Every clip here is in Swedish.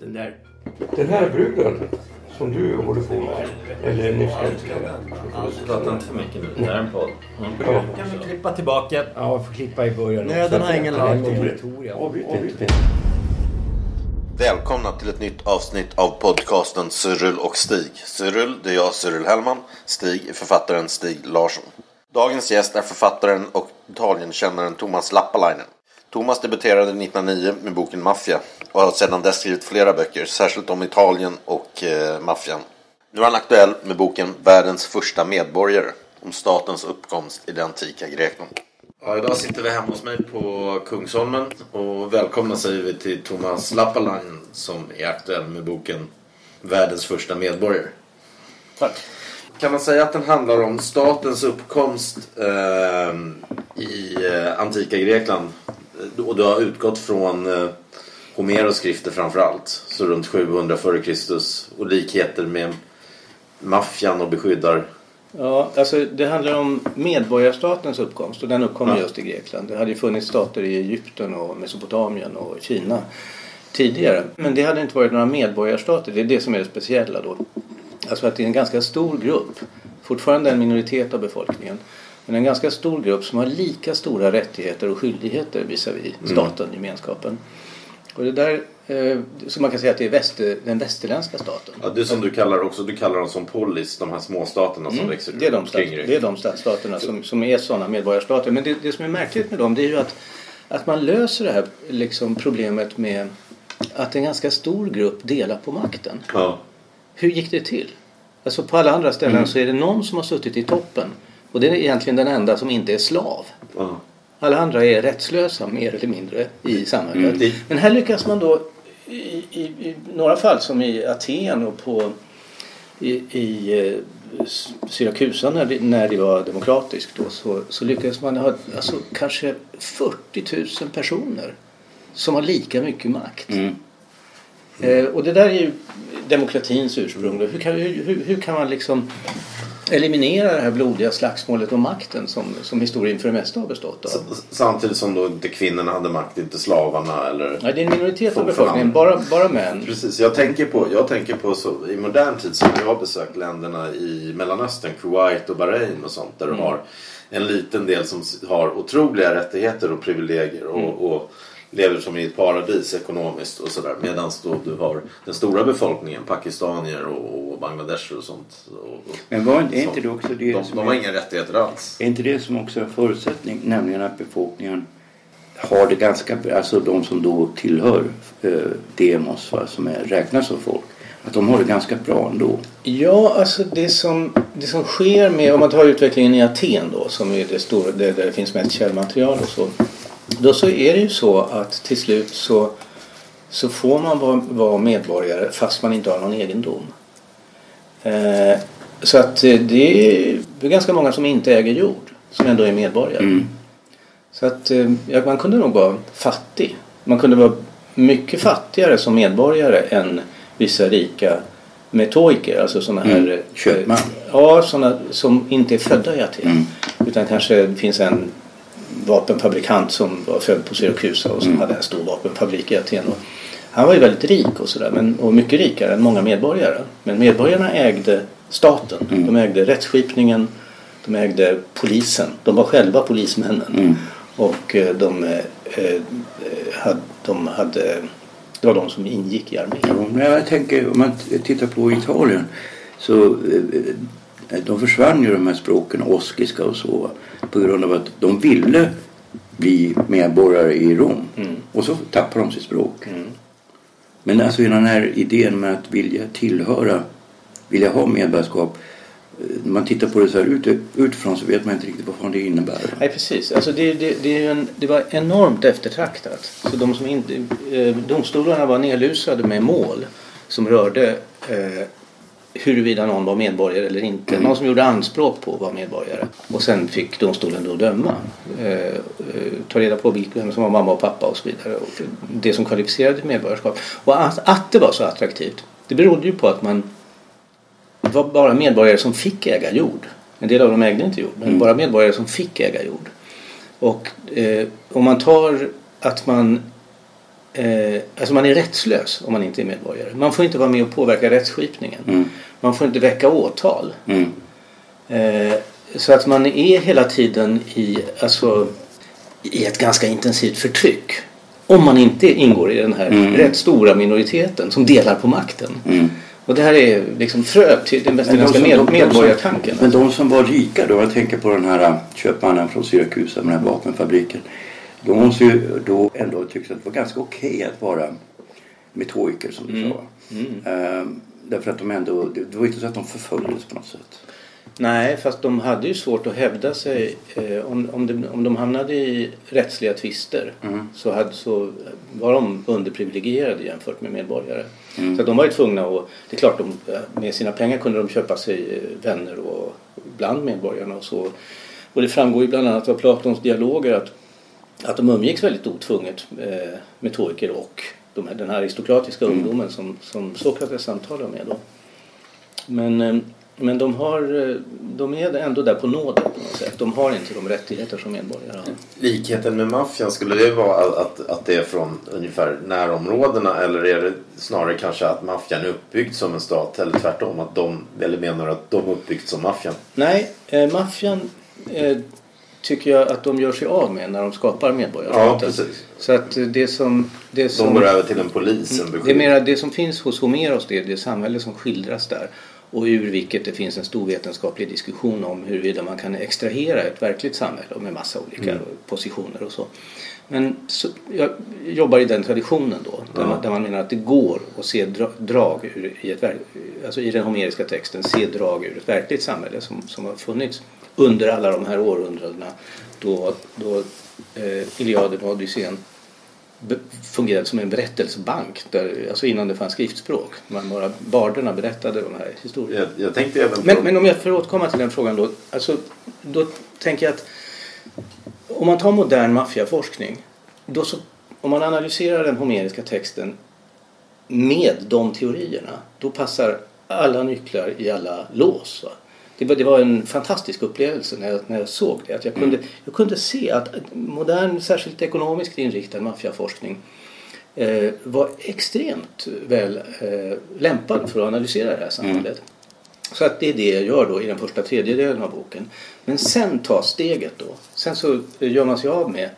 Den där. Den här bruden som du håller på med. Eller nyss älskade. Prata inte för mycket nu. Det här är en podd. Ja. Kan vi klippa tillbaka? Ja, jag får klippa i början Nöden har ingen lag. Avbryt inte. Välkomna till ett nytt avsnitt av podcasten Cyril och Stig. Cyril, det är jag, Cyril Hellman. Stig är författaren Stig Larsson. Dagens gäst är författaren och Italienkännaren Thomas Lappalainen. Thomas debuterade 1909 med boken Maffia och har sedan dess skrivit flera böcker, särskilt om Italien och eh, maffian. Nu är han aktuell med boken Världens första medborgare om statens uppkomst i det antika Grekland. Ja, idag sitter vi hemma hos mig på Kungsholmen och välkomna säger vi till Thomas Lappalainen som är aktuell med boken Världens första medborgare. Tack. Kan man säga att den handlar om statens uppkomst eh, i eh, antika Grekland och du har utgått från eh, Homeros skrifter framför allt, så runt 700 f.Kr. och likheter med maffian och beskyddar Ja, alltså det handlar om medborgarstatens uppkomst och den uppkom Ja. just i Grekland. Det hade ju funnits stater i Egypten och Mesopotamien och Kina tidigare. Men det hade inte varit några medborgarstater. Det är det som är det speciella då. Alltså att det är en ganska stor grupp, fortfarande en minoritet av befolkningen, men en ganska stor grupp som har lika stora rättigheter och skyldigheter visavi staten, gemenskapen. Och det där, eh, så man kan säga att det är väster, den västerländska staten. Ja, det som du kallar också, du kallar dem som polis, de här småstaterna som växer Mm. Det är de, stat, kring det är de stadsstaterna som, som är sådana medborgarstater. Men det, det som är märkligt med dem det är ju att, att man löser det här liksom, problemet med att en ganska stor grupp delar på makten. Ja. Hur gick det till? Alltså på alla andra ställen så är det någon som har suttit i toppen. Och det är egentligen den enda som inte är slav. Ja. Alla andra är rättslösa mer eller mindre i samhället. Mm. Men här lyckas man då i, i, i några fall som i Aten och på i, i eh, Syrakusa när det, när det var demokratiskt då så, så lyckades man ha alltså, kanske 40 000 personer som har lika mycket makt. Eh, och det där är ju demokratins ursprung. Hur, kan, hur, hur, hur kan man liksom eliminera det här blodiga slagsmålet om makten som, som historien för det mesta har bestått av? S- Samtidigt som då inte kvinnorna hade makt, inte slavarna eller... Nej, det är en minoritet av Folk befolkningen, bara, bara män. Precis, jag tänker på, jag tänker på så, i modern tid så jag har besökt länderna i Mellanöstern, Kuwait och Bahrain och sånt där du har en liten del som har otroliga rättigheter och privilegier och, och lever som i ett paradis ekonomiskt och sådär. Medan då du har den stora befolkningen, pakistanier och, och bangladesher och sånt. Och, och, Men var, är inte det också det de, som de har är, inga rättigheter alls. är inte det som också är en förutsättning? Nämligen att befolkningen har det ganska bra. Alltså de som då tillhör eh, demos va, som är, räknas som folk. Att de har det ganska bra ändå. Ja, alltså det som, det som sker med, om man tar utvecklingen i Aten då som är det stora, det, där det finns mest källmaterial och så. Då så är det ju så att till slut så, så får man vara, vara medborgare fast man inte har någon egendom. Eh, så att eh, det är, det är ganska många som inte äger jord som ändå är medborgare. Mm. Så att eh, ja, man kunde nog vara fattig. Man kunde vara mycket fattigare som medborgare än vissa rika metoiker, alltså sådana här... Mm. eh, Köpman. Ja, sådana som inte är födda i Aten. Mm. Utan kanske finns en vapenfabrikant som var född på Syrakusa och som Mm. hade en stor vapenfabrik i Aten. Och han var ju väldigt rik och sådär, och mycket rikare än många medborgare. Men medborgarna ägde staten. Mm. De ägde rättsskipningen, de ägde polisen. De var själva polismännen. Mm. Och eh, de, eh, eh, hade, de hade... Det var de som ingick i armén. Ja, jag tänker om man tittar på Italien så eh, de försvann ju de här språken, oskiska och så på grund av att de ville bli medborgare i Rom Mm. och så tappade de sitt språk. Mm. Men alltså den här idén med att vilja tillhöra, vilja ha medborgarskap. eh, När man tittar på det så här ut, utifrån så vet man inte riktigt vad fan det innebär. Nej, precis. Alltså det, det, det, en, det var enormt eftertraktat. Så de som inte, eh, domstolarna var nedlusade med mål som rörde eh, huruvida någon var medborgare eller inte. Någon som gjorde anspråk på att vara medborgare. Och sen fick domstolen då döma. Eh, eh, ta reda på vem som var mamma och pappa och så vidare. Och det som kvalificerade till medborgarskap. Och att, att det var så attraktivt. Det berodde ju på att man var bara medborgare som fick äga jord. En del av dem ägde inte jord, men bara medborgare som fick äga jord. Och eh, om man tar att man eh, alltså man är rättslös om man inte är medborgare. Man får inte vara med och påverka rättsskipningen. Mm. Man får inte väcka åtal. Mm. Eh, så att man är hela tiden i, alltså, i ett ganska intensivt förtryck. Om man inte ingår i den här Mm. rätt stora minoriteten som delar på makten. Mm. Och det här är liksom fröet till den de västerländska med, de- som- medborgartanken. Men de som var rika då, jag tänker på den här äh, köpmannen från Syrakusa med den här vapenfabriken. De måste ju då ändå tycka att det var ganska okej att vara metodiker som du Mm. sa. Ehm, därför att de ändå, det var inte så att de förföljdes på något sätt. Nej, fast de hade ju svårt att hävda sig. Eh, om, om, de, om de hamnade i rättsliga tvister Mm. så, hade, så var de underprivilegierade jämfört med medborgare. Mm. Så de var ju tvungna att, det är klart de, eh, med sina pengar kunde de köpa sig eh, vänner och bland medborgarna och så. Och det framgår ju bland annat av Platons dialoger att, att de umgicks väldigt otvunget eh, metodiker och de här, den här aristokratiska Mm. ungdomen som, som Sokrates samtalar med. Då. Men, eh, men de, har, eh, de är ändå där på nåder på något sätt. De har inte de rättigheter som medborgare har. Likheten med maffian, skulle det vara att, att det är från ungefär närområdena eller är det snarare kanske att maffian är uppbyggd som en stat eller tvärtom? Att de, eller menar att de är uppbyggd som maffian? Nej, eh, maffian eh, tycker jag att de gör sig av med när de skapar medborgarstaten. Ja, precis. Så att det som... Det De som går över till en polis, en Det är beskydd. mera det som finns hos Homeros, det är det samhälle som skildras där. Och ur vilket det finns en stor vetenskaplig diskussion om huruvida man kan extrahera ett verkligt samhälle med massa olika Mm. positioner och så. Men så, jag jobbar i den traditionen då. Där, man, där man menar att det går att se dra, drag ur, i, ett, alltså i den homeriska texten, se drag ur ett verkligt samhälle som, som har funnits under alla de här århundradena då, då eh, Iliaden och Odysseen be- fungerade som en berättelsebank. Där, alltså innan det fanns skriftspråk. Man bara, barderna berättade de här historierna. Jag, jag tänkte även på... Men, men om jag får återkomma till den frågan då. Alltså, då tänker jag att om man tar modern maffiaforskning. Då så, om man analyserar den homeriska texten med de teorierna. Då passar alla nycklar i alla lås. Va? Det, var, det var en fantastisk upplevelse när jag, när jag såg det. Att jag, kunde, jag kunde se att modern, särskilt ekonomiskt inriktad maffiaforskning eh, var extremt väl eh, lämpad för att analysera det här samhället. Så att det är det jag gör då i den första tredjedelen av boken. Men sen tas steget då. Sen så gör man sig av med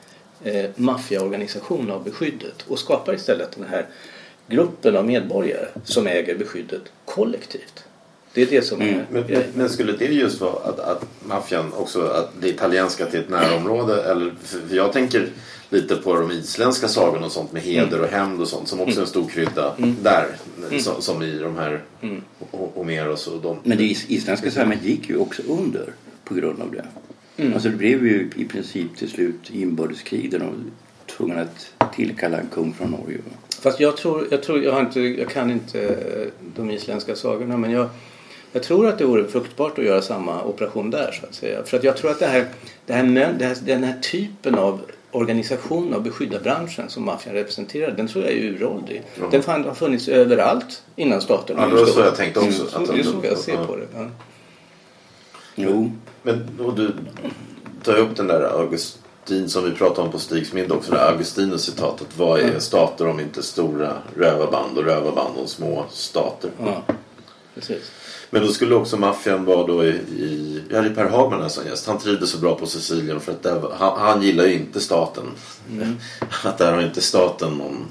eh, maffiaorganisation av beskyddet och skapar istället den här gruppen av medborgare som äger beskyddet kollektivt. Det är det som är Men, men, men skulle det just vara att, att maffian också, att det italienska till ett närområde? Eller, för jag tänker lite på de isländska sagorna och sånt med heder och hämnd och sånt som också är en stor krydda där. Som, som i de här Ho- Homeros och de. Men det is- isländska samhället gick ju också under på grund av det. Alltså det blev ju i princip till slut inbördeskrig där de var tvungna att tillkalla en kung från Norge. Fast jag tror, jag, tror jag, har inte, jag kan inte de isländska sagorna men jag, jag tror att det vore fruktbart att göra samma operation där så att säga. För att jag tror att det här, det här, det här, den här typen av organisation av beskyddarbranschen som maffian representerar den tror jag är uråldrig. Den fan, har funnits överallt innan staten Ja, det var så jag tänkte också. Mm, att det är så jag ser på det. Ja. Jo, Men och du tar upp den där Augustin som vi pratade om på Stigs middag också. Augustinus citatet. Vad är stater om inte stora rövarband och rövarband om små stater? Ja, precis. Men då skulle också maffian vara då i, i vi hade ju Per Hagman här som gäst. Han trivdes så bra på Sicilien för att där, han, han gillar ju inte staten. Att där har inte staten någon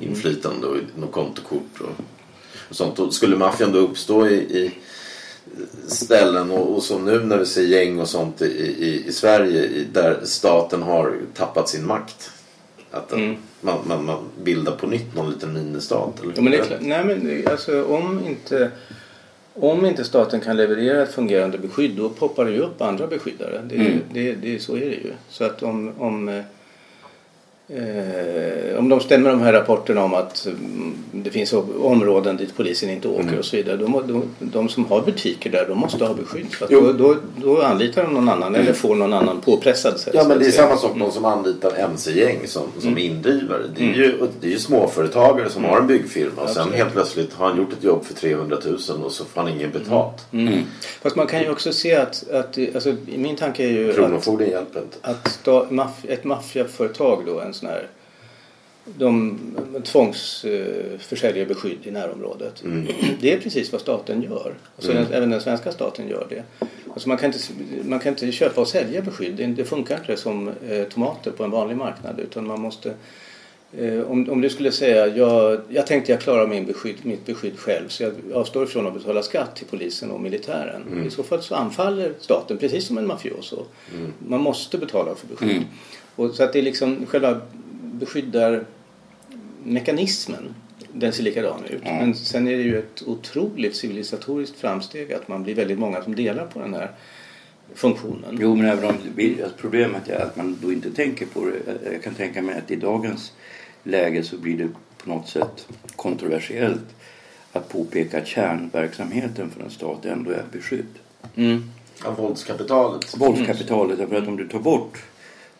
inflytande och något kontokort och, och sånt. Och skulle maffian då uppstå i, i ställen och, och som nu när vi ser gäng och sånt i, i, i Sverige i, där staten har tappat sin makt. Att den, man, man, man bildar på nytt någon liten ministat. Eller? Ja, men det är klart. Nej, men det- alltså, om, inte, om inte staten kan leverera ett fungerande beskydd då poppar det ju upp andra beskyddare. Det, Mm. det, det, så är det ju. Så att om, om, eh, om de stämmer de här rapporterna om att mm, det finns områden dit polisen inte åker Mm. och så vidare. Må- då, de som har butiker där de måste ha beskydd. För då, då, då anlitar de någon annan eller får någon annan påpressad. så- Ja men det är samma sak de som anlitar MC-gäng som, som indrivare. Det är, ju, det är ju småföretagare som har en byggfirma och sen Absolut. helt plötsligt har han gjort ett jobb för 300 000 och så får han ingen betalt. Mm. Fast man kan ju också se att, att alltså, min tanke är ju att Kronofogden hjälper inte. att sta, maff, ett maffiaföretag då, en sån här de tvångsförsäljer beskydd i närområdet. Det är precis vad staten gör. Alltså den, även den svenska staten gör det. Alltså man, kan inte, man kan inte köpa och sälja beskydd. Det, det funkar inte som eh, tomater på en vanlig marknad. Utan man måste Eh, om, om du skulle säga jag, jag tänkte jag klarar min beskydd, mitt beskydd själv så jag avstår från att betala skatt till polisen och militären. I så fall så anfaller staten precis som en mafioso. Man måste betala för beskydd. Och så att det är liksom själva beskyddarmekanismen den ser likadan ut. Men sen är det ju ett otroligt civilisatoriskt framsteg att man blir väldigt många som delar på den här funktionen. Jo, men även om alltså problemet är att man då inte tänker på det. Jag kan tänka mig att i dagens läge så blir det på något sätt kontroversiellt att påpeka att kärnverksamheten för en stat ändå är beskydd. Mm. Av våldskapitalet. Våldskapitalet, därför att om du tar bort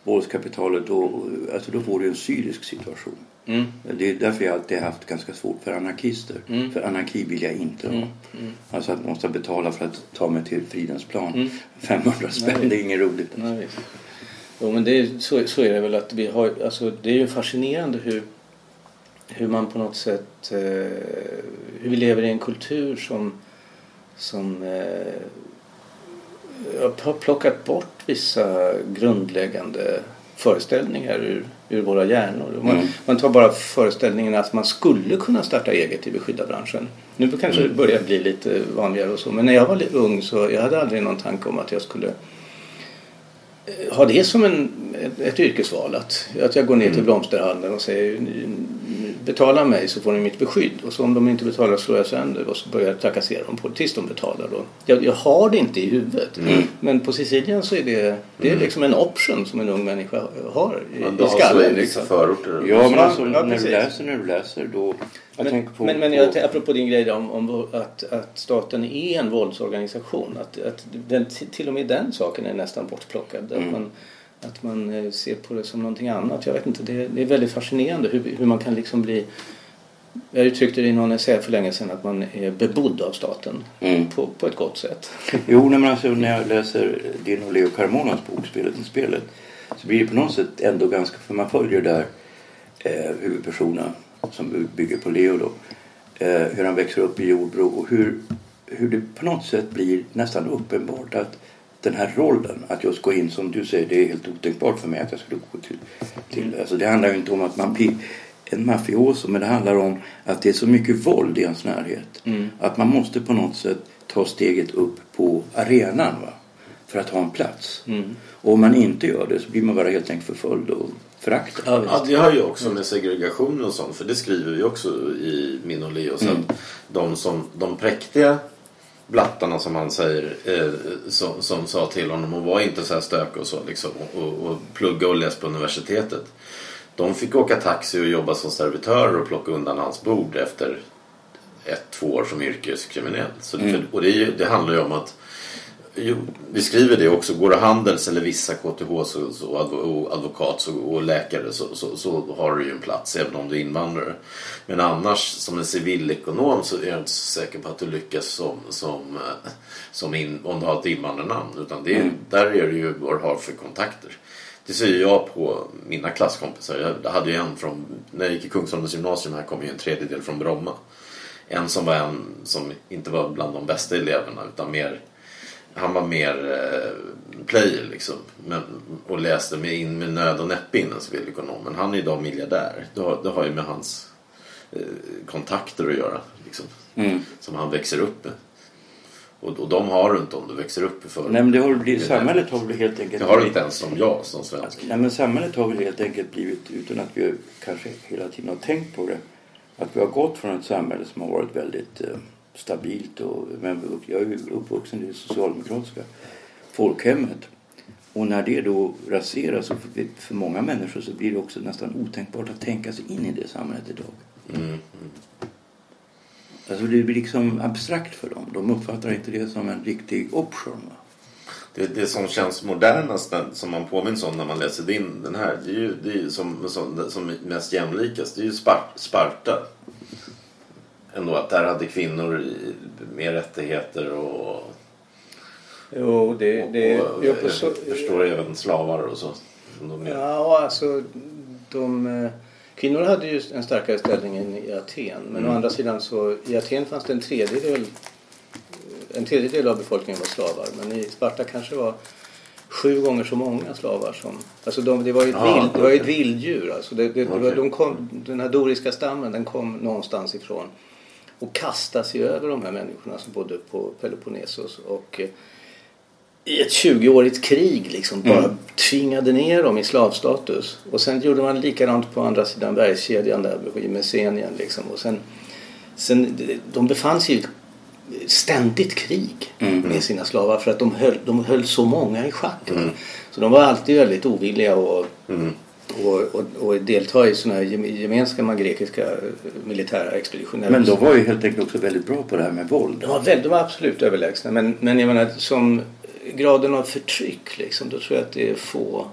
våldskapitalet då, alltså då får du en syrisk situation. Mm. Det är därför jag alltid haft ganska svårt för anarkister. För anarki vill jag inte ha. Alltså att man måste betala för att ta mig till Fridens plan. 500 spänn, det är inget roligt. Nej, visst. Jo, men det är, så, så är det väl att vi har, alltså, det är ju fascinerande hur, hur man på något sätt, eh, hur vi lever i en kultur som, som eh, har plockat bort vissa grundläggande föreställningar ur, ur våra hjärnor. Man, Mm. man tar bara föreställningen att man skulle kunna starta eget i beskydda-branschen. Nu kanske det börjar bli lite vanligare och så men när jag var ung så jag hade aldrig någon tanke om att jag skulle eh, ha det som en, ett, ett yrkesval. Att, att jag går ner till blomsterhandeln och säger betala mig så får ni mitt beskydd. Och så om de inte betalar slår jag sönder och så börjar jag trakassera dem på tills de betalar. Då. Jag, jag har det inte i huvudet. Men på Sicilien så är det, det är liksom en option som en ung människa har i, Men i har så skallen. i vissa Liksom. förorter. Ja, men alltså ja, när du läser, när du läser då... Jag Men, på, men, men på, jag, apropå din grej om, om att, att staten är en våldsorganisation. Att, att den, till och med den saken är nästan bortplockad. Att, man, att man eh, ser på det som någonting annat. Jag vet inte, det, det är väldigt fascinerande hur, hur man kan liksom bli... Jag uttryckte det i någon essä för länge sedan att man är bebodd av staten. Mm. På, på ett gott sätt. Jo, men alltså, när jag läser din och Leo Carmonas bok Spelet i spelet så blir det på något sätt ändå ganska... För man följer där eh, huvudpersonen som bygger på Leo då. Eh, hur han växer upp i Jordbro och hur, hur det på något sätt blir nästan uppenbart att den här rollen, att just gå in som du säger, det är helt otänkbart för mig att jag skulle gå till... till alltså det handlar ju inte om att man blir en mafioso men det handlar om att det är så mycket våld i ens närhet. Att man måste på något sätt ta steget upp på arenan va? för att ha en plats. Och om man inte gör det så blir man bara helt enkelt förföljd och föraktad. Ja, det har ju också med segregation och sånt. För det skriver vi också i min och Leos. Mm. Att de, som, de präktiga blattarna som han säger eh, som, som sa till honom och var inte så här stök och så liksom och, och, plugga och läsa på universitetet. De fick åka taxi och jobba som servitörer och plocka undan hans bord efter ett, två år som yrkeskriminell. Så det, och det, det handlar ju om att Jo, vi skriver det också. Går det Handels eller vissa KTH så, så, advokat så, och läkare så, så, så har du ju en plats även om du är invandrare. Men annars som en civilekonom så är jag inte så säker på att du lyckas som, som, eh, som in, om du har ett invandrarnamn. Utan det är, där är det ju vad du har för kontakter. Det ser jag på mina klasskompisar. Jag hade ju en från, när jag gick i Kungsholmens gymnasium här kom ju en tredjedel från Bromma. En som var en som inte var bland de bästa eleverna utan mer han var mer eh, player liksom. Men, och läste med in med nöd och näppe in en civilekonom. Men han är idag miljardär. Det har, det har ju med hans eh, kontakter att göra. Liksom, Mm. Som han växer upp med. Och, och de har du inte om du växer upp förort. Nej men det har blivit, samhället har väl helt enkelt Det har du inte ens som jag som svensk. Nej, men samhället har väl helt enkelt blivit, utan att vi kanske hela tiden har tänkt på det, att vi har gått från ett samhälle som har varit väldigt eh, stabilt. Och, men jag är ju uppvuxen i det socialdemokratiska folkhemmet. Och när det då raseras, och för, för många människor så blir det också nästan otänkbart att tänka sig in i det samhället idag. Mm. Alltså det blir liksom abstrakt för dem. De uppfattar inte det som en riktig option. Va? Det, det som känns modernast, som man påminns om när man läser din, den här, det är ju, det är ju som, som, som mest jämlikast, det är ju Spar, Sparta. Ändå att där hade kvinnor mer rättigheter och, Jo, det... det och jo, jag förstår även slavar och så. Ja, alltså de... eh, Kvinnor hade ju en starkare ställning än i Aten. Men å andra sidan så i Aten fanns det en tredjedel en tredjedel av befolkningen var slavar. Men i Sparta kanske var sju gånger så många slavar som... Alltså de, det var ju ett, Ja, vild, det var ett vilddjur. Alltså det, det, Okej. de kom, den här doriska stammen den kom någonstans ifrån och kastade sig över de här människorna som bodde på Peloponnesos. Och eh, i ett 20-årigt krig liksom bara tvingade ner dem i slavstatus. Och sen gjorde man likadant på andra sidan bergskedjan där i Messenien. Liksom. Och sen, sen, de befann sig i ett ständigt krig med sina slavar för att de höll, de höll så många i schack. va. Så de var alltid väldigt ovilliga att och, och, och delta i sådana här gem- gemensamma grekiska eh, militära expeditioner. Men de var ju helt enkelt också väldigt bra på det här med våld. De var, väldigt, de var absolut överlägsna. Men, men jag menar som graden av förtryck liksom, då tror jag att det är få.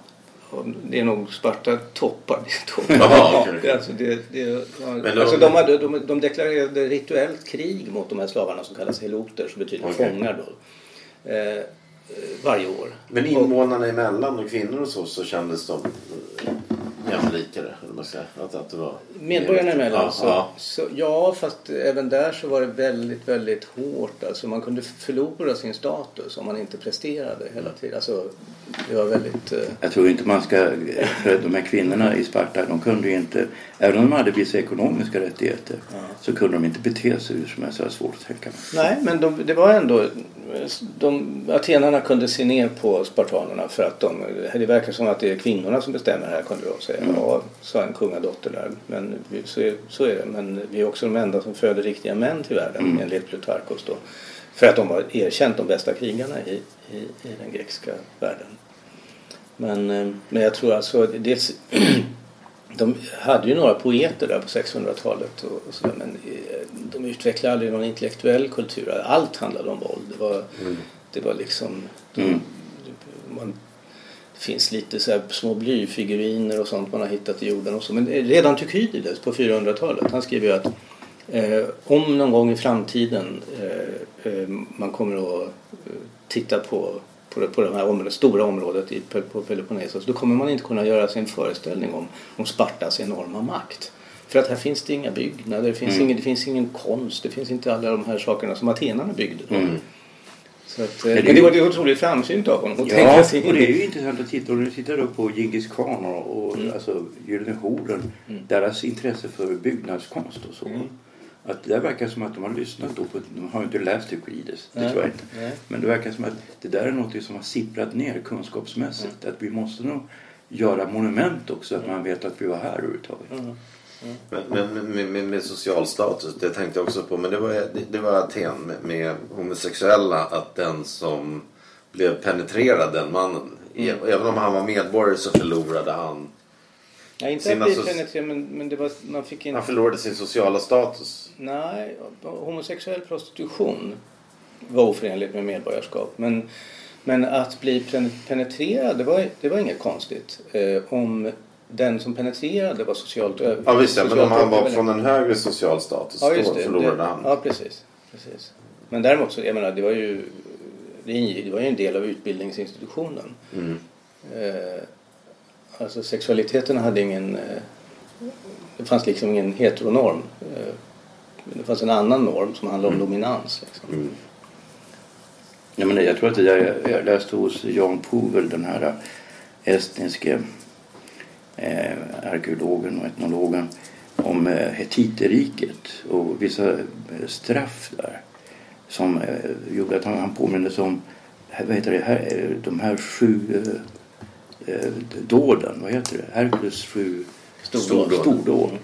Det är nog Sparta toppar. Alltså, det, det, ja, alltså de, hade, de, de deklarerade rituellt krig mot de här slavarna som kallas heloter som betyder Okej. fångar då. Eh, varje år. Men invånarna emellan och kvinnor och så, så kändes de eh, jämlikare. Säga. Att, att det var Medborgarna emellan Ja, så, ja. så ja fast även där så var det väldigt väldigt hårt. Alltså man kunde förlora sin status om man inte presterade hela tiden. Alltså det var väldigt... Eh, Jag tror inte man ska... För de här kvinnorna i Sparta, de kunde ju inte... Även om de hade vissa ekonomiska rättigheter så kunde de inte bete sig hur som helst. Det var svårt att tänka mig. nej men de, det var ändå... De, atenarna kunde se ner på spartanerna för att de... Det verkar som att det är kvinnorna som bestämmer här kunde de säga. Ja, sa en kungadotter där. Men så, är, så är det. Men vi är också de enda som föder riktiga män till världen enligt Plutarkos då. För att de har erkänt de bästa krigarna i, i, i den grekiska världen. Men, eh, men jag tror alltså dels de hade ju några poeter där på 600-talet och, och men eh, de utvecklade aldrig någon intellektuell kultur. Allt handlade om våld. Det var, det var liksom... Mm. Man, det finns lite så små blyfiguriner och sånt man har hittat i jorden och så. Men redan Thukydides på 400-talet han skriver ju att eh, om någon gång i framtiden eh, eh, man kommer att eh, titta på på det, på det här området, stora området i, på Peloponnesos då kommer man inte kunna göra sig en föreställning om, om Spartas enorma makt. För att här finns det inga byggnader, det finns, ingen, det finns ingen konst, det finns inte alla de här sakerna som atenarna byggde. Då. Så att, eh, det men det ju- var, det var otroligt framsynt av honom att Ja, tänka sig och det är ju intressant att titta. Och du tittar på Djingis khan och, och alltså Gyllene horden. Deras intresse för byggnadskonst och så. Att det verkar som att de har lyssnat då på, de har ju inte läst Thukydides, det Nej, tror jag inte. nej. Men det verkar som att det där är något som har sipprat ner kunskapsmässigt. Att vi måste nog göra monument också, att man vet att vi var här överhuvudtaget. Men, men med, med, med social status, det tänkte jag också på. Men det var, det, det var Aten med, med homosexuella. Att den som blev penetrerad, den mannen. Mm. Även om han var medborgare så förlorade han. Nej, inte Sina att bli so- penetrerad men, men det var, man fick inte... Han förlorade sin sociala status. Nej, homosexuell prostitution var oförenligt med medborgarskap. Men, men att bli pen- penetrerad, det var, det var inget konstigt. Eh, om den som penetrerade var socialt Ja visst men om han var från en högre social status Ja, då förlorade det, han. Ja, precis, precis. Men däremot så, jag menar, det var ju, det var ju en del av utbildningsinstitutionen. Mm. Eh, alltså sexualiteten hade ingen, eh, det fanns liksom ingen heteronorm. Eh, det fanns en annan norm som handlade om dominans. Liksom. Mm. Ja, men jag tror att jag- jag läste hos Jan Povel, den här estniske eh, arkeologen och etnologen om eh, Hettiterriket och vissa eh, straff där som eh, gjorde att han, han påmindes om vad heter det, här, eh, de här sju eh, eh, dåden, vad heter det, Herkules sju Stordåd. stordåd.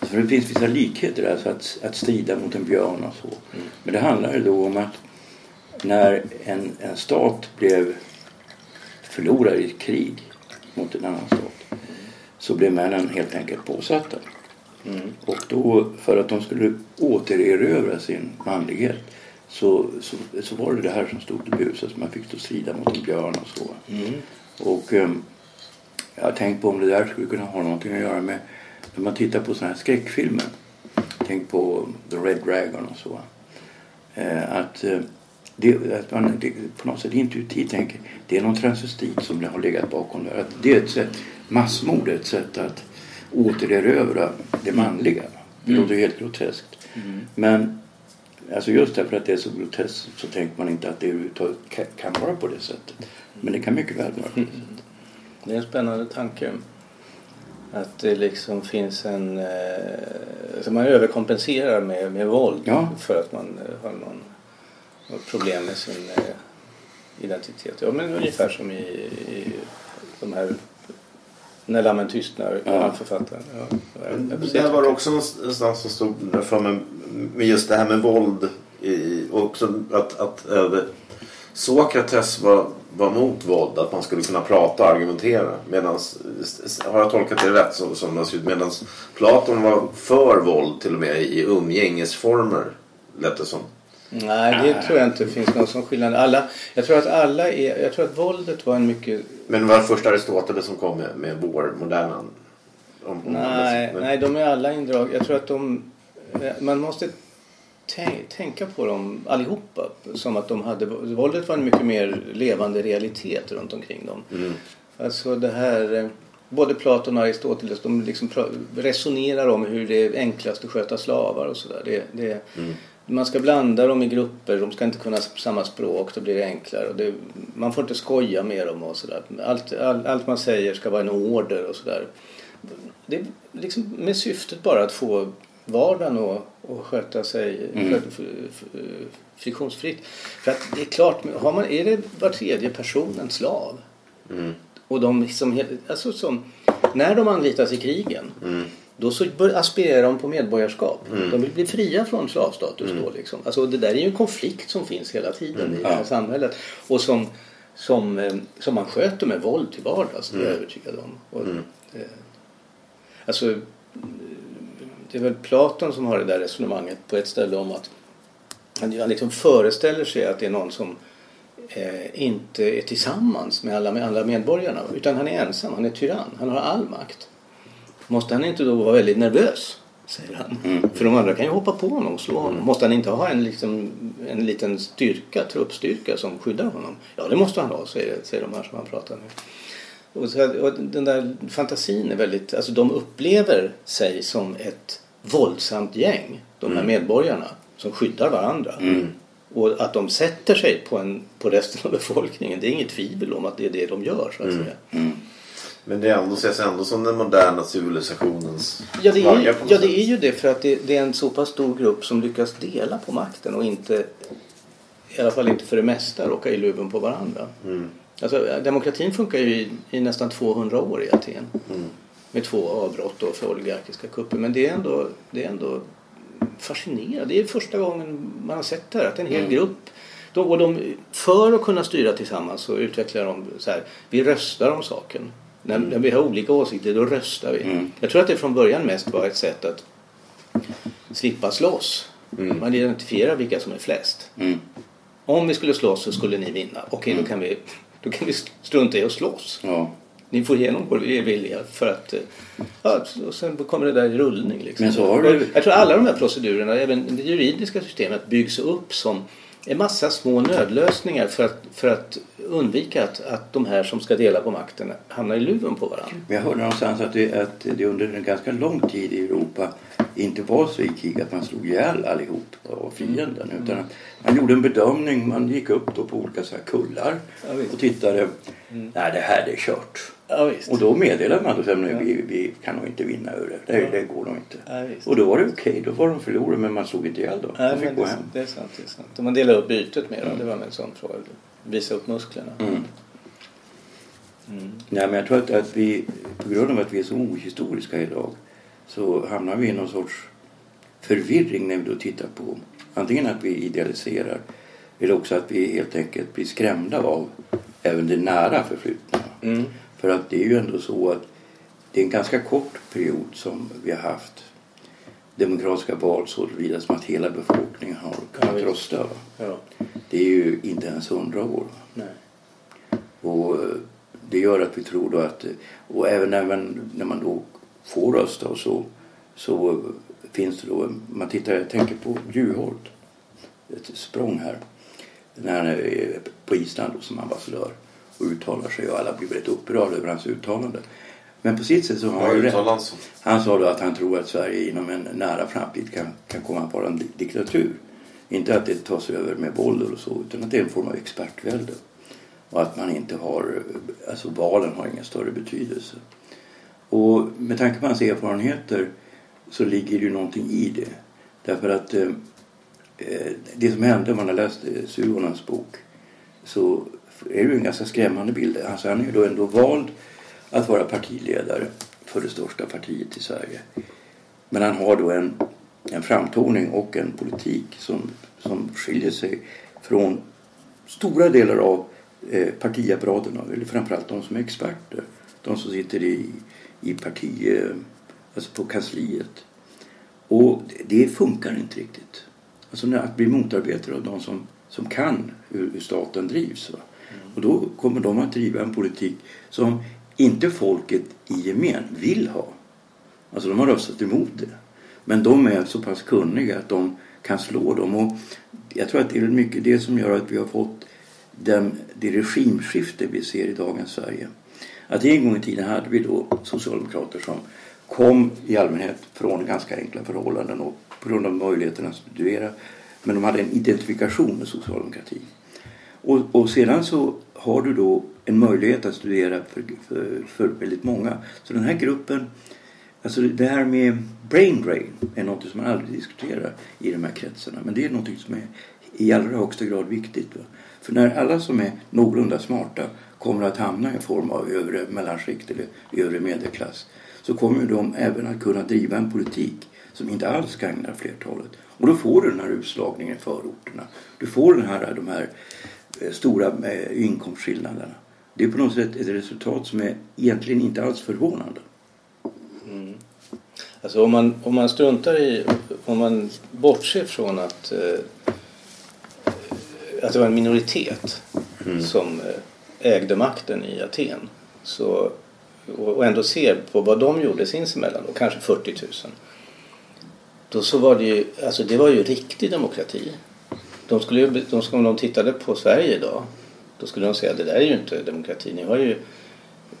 För det finns vissa likheter där, så att, att strida mot en björn och så. Men det handlar ju då om att när en, en stat blev förlorad i ett krig mot en annan stat så blev männen helt enkelt påsatta. Och då, för att de skulle återerövra sin manlighet så, så, så var det det här som stod till buds. Alltså man fick då strida mot en björn och så. Och ehm, jag har tänkt på om det där skulle kunna ha någonting att göra med när man tittar på sådana här skräckfilmer. Tänk på The Red Dragon och så. Eh, att, eh, det, att man det, på något sätt intuitivt tänker det är någon transvestit som har legat bakom det. Att det är ett sätt, massmord är ett sätt att, återerövra det manliga. Det låter ju helt groteskt. Men alltså just därför att det är så groteskt så tänker man inte att det överhuvudtaget ka- kan vara på det sättet. Men det kan mycket väl vara på det är en spännande tanke. Att det liksom finns en... Eh, så man överkompenserar med, med våld Ja. för att man eh, har någon, något problem med sin eh, identitet. Ja, men ungefär som i, i de här När lammen tystnar, Ja. författaren. Ja, jag- jag- Där var det också någonstans som stod där för mig med just det här med våld. I, och också att, att äh, Sokrates var, var mot våld. Att man skulle kunna prata och argumentera. Medans, har jag tolkat det rätt som det ut. Medan Platon var för våld till och med i umgängesformer. Lät det som. Nej, det tror jag inte finns någon sån skillnad. Alla, jag tror att alla är, jag tror att våldet var en mycket Men det var först Aristoteles som kom med, med vår moderna... Om, om Nej, men, nej, de är alla indrag. Jag tror att de... Man måste tänka på dem allihopa. Som att de hade... Våldet var en mycket mer levande realitet runt omkring dem. Mm. Alltså det här... eh, Både Platon och Aristoteles de liksom resonerar om hur det är enklast att sköta slavar och sådär. Det, det, Man ska blanda dem i grupper, de ska inte kunna samma språk, då blir det enklare. Det, man får inte skoja med dem och sådär. Allt, all, allt man säger ska vara en order och sådär. Det är liksom med syftet bara att få vardagen att, att sköta sig Mm. friktionsfritt. För att det är klart, har man, är det var tredje person en slav? Mm. Och de som, alltså som, när de anlitas i krigen Mm. då så aspirerar de på medborgarskap. De vill bli fria från slavstatus då liksom. Alltså det där är ju en konflikt som finns hela tiden i det här samhället. Och som, som, eh, som man sköter med våld till vardags, det är jag övertygad om. Och, eh, alltså, det är väl Platon som har det där resonemanget på ett ställe om att han liksom föreställer sig att det är någon som eh, inte är tillsammans med alla, med alla medborgarna utan han är ensam, han är tyrann, han har all makt. Måste han inte då vara väldigt nervös? Säger han. För de andra kan ju hoppa på honom och slå honom. Måste han inte ha en, liksom, en liten styrka, truppstyrka som skyddar honom? Ja, det måste han ha, säger, säger de här som han pratar med. Och, och den där fantasin är väldigt, alltså de upplever sig som ett våldsamt gäng, de här medborgarna som skyddar varandra. Och att de sätter sig på, en, på resten av befolkningen, det är inget tvivel om att det är det de gör så att säga. Men det ändå, ses ändå som den moderna civilisationens Ja det, är, ju- ja, det är ju det för att det, det är en så pass stor grupp som lyckas dela på makten och inte, i alla fall inte för det mesta, råka i luven på varandra. Mm. Alltså, demokratin funkar ju i, i nästan 200 år i Aten. Mm. Med två avbrott då för oligarkiska kupper. Men det är ändå, det är ändå fascinerande. Det är första gången man har sett det här. Att en hel grupp de, och de, för att kunna styra tillsammans så utvecklar de så här. Vi röstar om saken. När, när vi har olika åsikter då röstar vi. Mm. Jag tror att det från början mest var ett sätt att slippa slåss. Man identifierar vilka som är flest. Mm. Om vi skulle slåss så skulle ni vinna. Okej, då, kan vi, då kan vi strunta i att slåss. Ja. Ni får igenom vår vilja för att... eh, Ja, och sen kommer det där i rullning. Liksom. Men så har du- Jag tror alla de här procedurerna, även det juridiska systemet, byggs upp som en massa små nödlösningar för att, för att undvika att, att de här som ska dela på makten hamnar i luven på varandra. Men jag hörde någonstans att det, att det under en ganska lång tid i Europa inte var så i krig att man slog ihjäl allihop av fienden. Utan att man gjorde en bedömning, man gick upp då på olika så här kullar och tittade. Nej, det här det är kört. Ja. Och då meddelade man att Ja. vi, vi kan nog inte vinna över det. Det, Ja. det går nog inte. Ja. Och då var det okej, då var de förlorade men man slog inte ihjäl dem. Nej, De fick gå det, hem. det är sant. Det är sant. Och man delar upp bytet med dem. Det var en sån fråga. Visa upp musklerna. Mm. Nej, men jag tror att, att vi, på grund av att vi är så ohistoriska idag, så hamnar vi i någon sorts förvirring när vi då tittar på antingen att vi idealiserar eller också att vi helt enkelt blir skrämda av även det nära förflutna. Mm. För att det är ju ändå så att det är en ganska kort period som vi har haft demokratiska val så vidare som att hela befolkningen har kunnat visst. rösta. Ja. Det är ju inte ens hundra år. Nej. Och eh, det gör att vi tror då att, och även när man, när man då får rösta och så, så eh, finns det då, man tittar, jag tänker på Juholt, ett språng här, när han är på Island då, som ambassadör och uttalar sig och alla blir väldigt upprörda över hans uttalande. Men på sitt sätt så har han ju rätt. han sa då att han tror att Sverige inom en nära framtid kan, kan komma att vara en di- diktatur. Inte att det tas över med våld eller så, utan att det är en form av expertvälde. Och att man inte har, alltså valen har ingen större betydelse. Och med tanke på hans erfarenheter så ligger det ju någonting i det. Därför att eh, Eh, det som hände, om man har läst eh, Suhonens bok, så är det ju en ganska skrämmande bild. Alltså han är ju då ändå vald att vara partiledare för det största partiet i Sverige. Men han har då en, en framtoning och en politik som, som skiljer sig från stora delar av eh, partiapparaten, eller framförallt de som är experter. De som sitter i, i parti, alltså på kansliet. Och det, det funkar inte riktigt. Alltså att bli motarbetare av de som, som kan hur, hur staten drivs. Va? Och då kommer de att driva en politik som inte folket i gemen vill ha. Alltså de har röstat emot det. Men de är så pass kunniga att de kan slå dem. Och jag tror att det är mycket det som gör att vi har fått den, det regimskifte vi ser i dagens Sverige. Att en gång i tiden hade vi då socialdemokrater som kom i allmänhet från ganska enkla förhållanden och på grund av möjligheten att studera. Men de hade en identifikation med socialdemokratin. Och, och sedan så har du då en möjlighet att studera för, för, för väldigt många. Så den här gruppen, alltså det här med brain drain är något som man aldrig diskuterar i de här kretsarna. Men det är något som är i allra högsta grad viktigt. Va? För när alla som är någorlunda smarta kommer att hamna i en form av övre mellanskikt eller övre medelklass så kommer de även att kunna driva en politik som inte alls gagnar flertalet. Och då får du den här utslagningen i förorterna. Du får den här, de här eh, stora eh, inkomstskillnaderna. Det är på något sätt ett resultat som är egentligen inte alls förvånande. Alltså om man, om man struntar i, om man bortser från att, eh, att det var en minoritet som eh, ägde makten i Aten så, och, och ändå ser på vad de gjorde sinsemellan, då, kanske 40 000. Då så var det ju, alltså det var ju riktig demokrati. De skulle de, om de tittade på Sverige idag då skulle de säga att det där är ju inte demokrati. Ni har ju,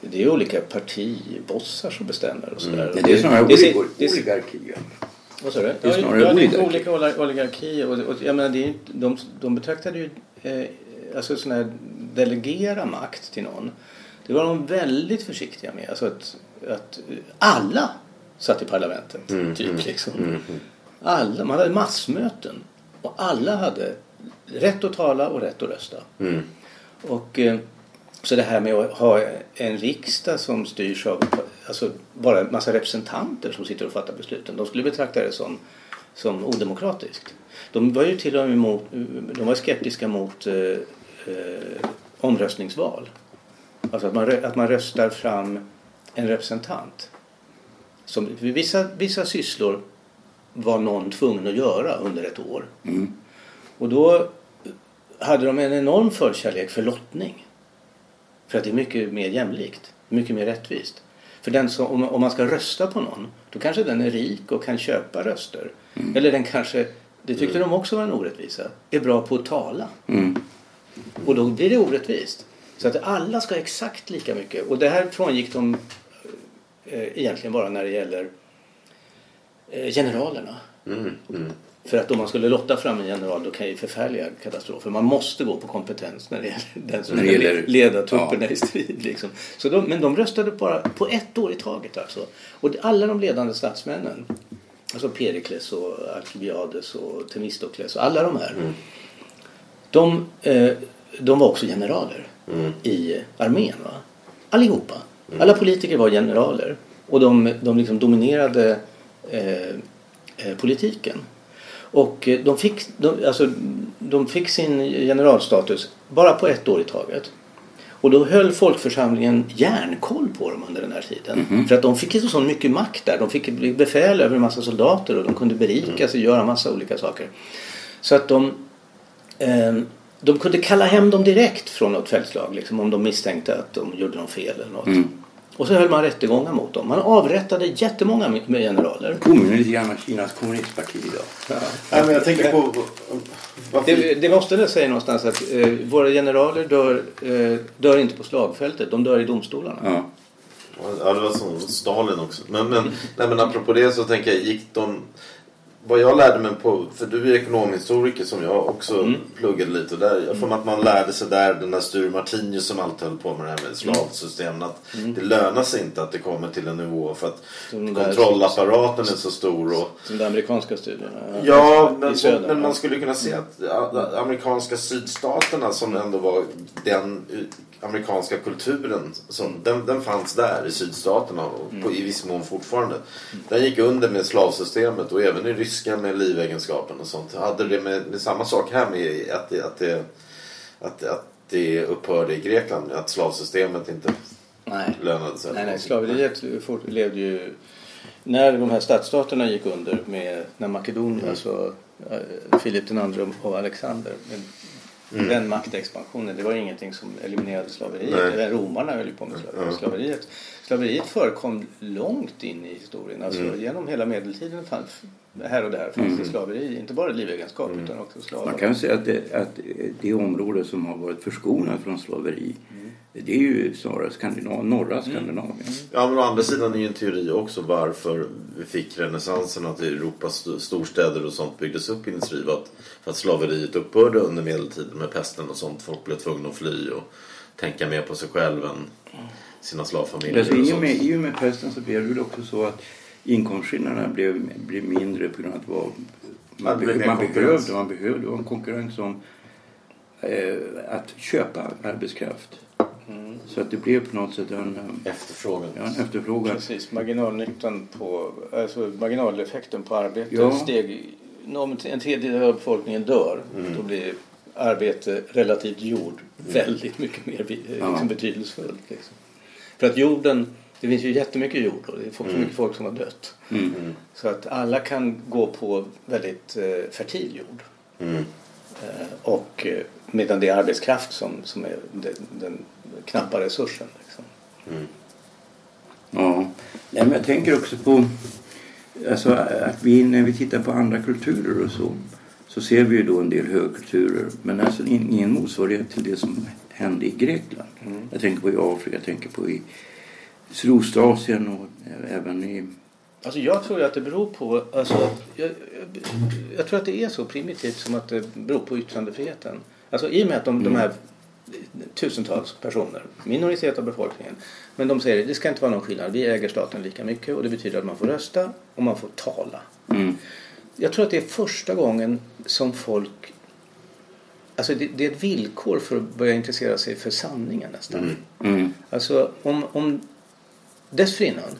det är ju olika partibossar som bestämmer och sådär. Men det är snarare Det- det- oligor- det- oligarki. ja. vad sa du? Det är snarare ja, det är oligarki. olika oli- oligarkier. Och, och, jag menar, det är, de, de betraktade ju eh, alltså sån här delegera makt till någon. Det var de väldigt försiktiga med. Alltså att, att alla satt i parlamentet. typ liksom. Alla, man hade massmöten. Och alla hade rätt att tala och rätt att rösta. Och, eh, så det här med att ha en riksdag som styrs av alltså bara en massa representanter som sitter och fattar besluten. De skulle betrakta det som, som odemokratiskt. De var ju till och med emot, de var skeptiska mot eh, eh, omröstningsval. Alltså att man, att man röstar fram en representant. Som, vissa, vissa sysslor var någon tvungen att göra under ett år. Och då hade de en enorm förkärlek för lottning. För att det är mycket mer jämlikt, mycket mer rättvist. För den som, om, om man ska rösta på någon, då kanske den är rik och kan köpa röster. Eller den kanske, det tyckte de också var en orättvisa, är bra på att tala. Och då blir det orättvist. Så att alla ska ha exakt lika mycket. Och det här frångick de egentligen bara när det gäller eh, generalerna. För att om man skulle lotta fram en general då kan ju förfärliga katastrofer. Man måste gå på kompetens när det gäller den som När det ska gäller- leda trupperna i strid. Liksom. Så de, men de röstade bara på ett år i taget alltså. Och alla de ledande statsmännen, alltså Perikles och Alkibiades och Themistokles och alla de här. De, eh, de var också generaler i armén. Va? Allihopa. Alla politiker var generaler. Och de, de liksom dominerade eh, eh, politiken. Och eh, de fick, de, alltså, de fick sin generalstatus bara på ett år i taget. Och då höll folkförsamlingen järnkoll på dem under den här tiden. För att de fick ju så mycket makt där. De fick befäl över en massa soldater och de kunde berika sig och göra massa olika saker. Så att de, eh, de kunde kalla hem dem direkt från något fältslag. Liksom, om de misstänkte att de gjorde något fel eller något. Och så höll man rättegångar mot dem. Man avrättade jättemånga med generaler. Påminner lite grann om Kinas kommunistparti idag. Nej, men jag tänker på... Varför... Det, det måste väl säga någonstans att eh, våra generaler dör, eh, dör inte på slagfältet. De dör i domstolarna. Ja. Ja, det var som Stalin också. Men, men, nej, men apropå det så tänker jag, gick de... Vad jag lärde mig på, för du är ekonomhistoriker som jag också Mm. pluggade lite. Och där, jag får att man lärde sig där, den där Sture Martinius som alltid höll på med det här med slavsystemen. Att det lönar sig inte att det kommer till en nivå för att Mm. De kontrollapparaten är så stor. Och, De där amerikanska studierna. Ja, I men, men ja. man skulle kunna säga att ja, amerikanska sydstaterna som ändå var den eh, amerikanska kulturen som, den, den fanns där i sydstaterna och på, i viss mån fortfarande. Den gick under med slavsystemet och även i ryska med livegenskapen och sånt. Hade det med, med samma sak här med att det, att det, att, att det upphörde i Grekland, att slavsystemet inte Nej. lönade sig. Nej, nej, slaveriet levde ju... När de här stadsstaterna gick under med när Makedonien, alltså eh, Filip andre och Alexander. Med Den maktexpansionen, det var ingenting som eliminerade slaveriet. Nej. Romarna höll ju på med slaveriet. slaveriet. Slaveriet förekom långt in i historien. Alltså genom hela medeltiden fanns här och där fanns det slaveri. Inte bara livegenskap utan också slavar. Man kan säga att det, att det område som har varit förskonat från slaveri det är ju snarare Skandinav, norra Skandinavien. Ja men å andra sidan är ju en teori också varför vi fick renässansen att Europas st- storstäder och sånt byggdes upp industri att, för att slaveriet upphörde under medeltiden med pesten och sånt. Folk blev tvungna att fly och tänka mer på sig själv än sina slavfamiljer Alltså, och i, och med, I och med pesten så blev det också så att inkomstskillnaderna blev, blev mindre på grund av att det var, man, det blev behövde, mer man, behövde, man behövde. Det var en konkurrens om eh, att köpa arbetskraft. Så att det blev på något sätt en, eh, Efterfrågan. ja, en efterfrågan. Precis, marginalnyttan på, alltså marginaleffekten på arbete Ja. steg. Om en tredjedel av befolkningen dör då blir arbete relativt jord väldigt mycket mer vi- Ja. liksom, betydelsefullt. Liksom. För att jorden, det finns ju jättemycket jord och det är folk- så mycket folk som har dött. Mm. Så att alla kan gå på väldigt eh, fertil jord. Mm. Eh, och eh, medan det är arbetskraft som, som är den, den knappa resursen. Liksom. Ja, Nej, men jag tänker också på alltså, att vi när vi tittar på andra kulturer och så så ser vi ju då en del högkulturer men alltså in- ingen motsvarighet till det som hände i Grekland. Jag tänker på i Afrika, jag tänker på i Sydostasien och även i... Alltså jag tror ju att det beror på, alltså, jag, jag, jag tror att det är så primitivt som att det beror på yttrandefriheten. Alltså i och med att de, de här tusentals personer, minoritet av befolkningen, men de säger att det ska inte vara någon skillnad, vi äger staten lika mycket och det betyder att man får rösta och man får tala. Mm. Jag tror att det är första gången som folk Alltså det, det är ett villkor för att börja intressera sig för sanningen nästan. Mm. Alltså om, om dessförinnan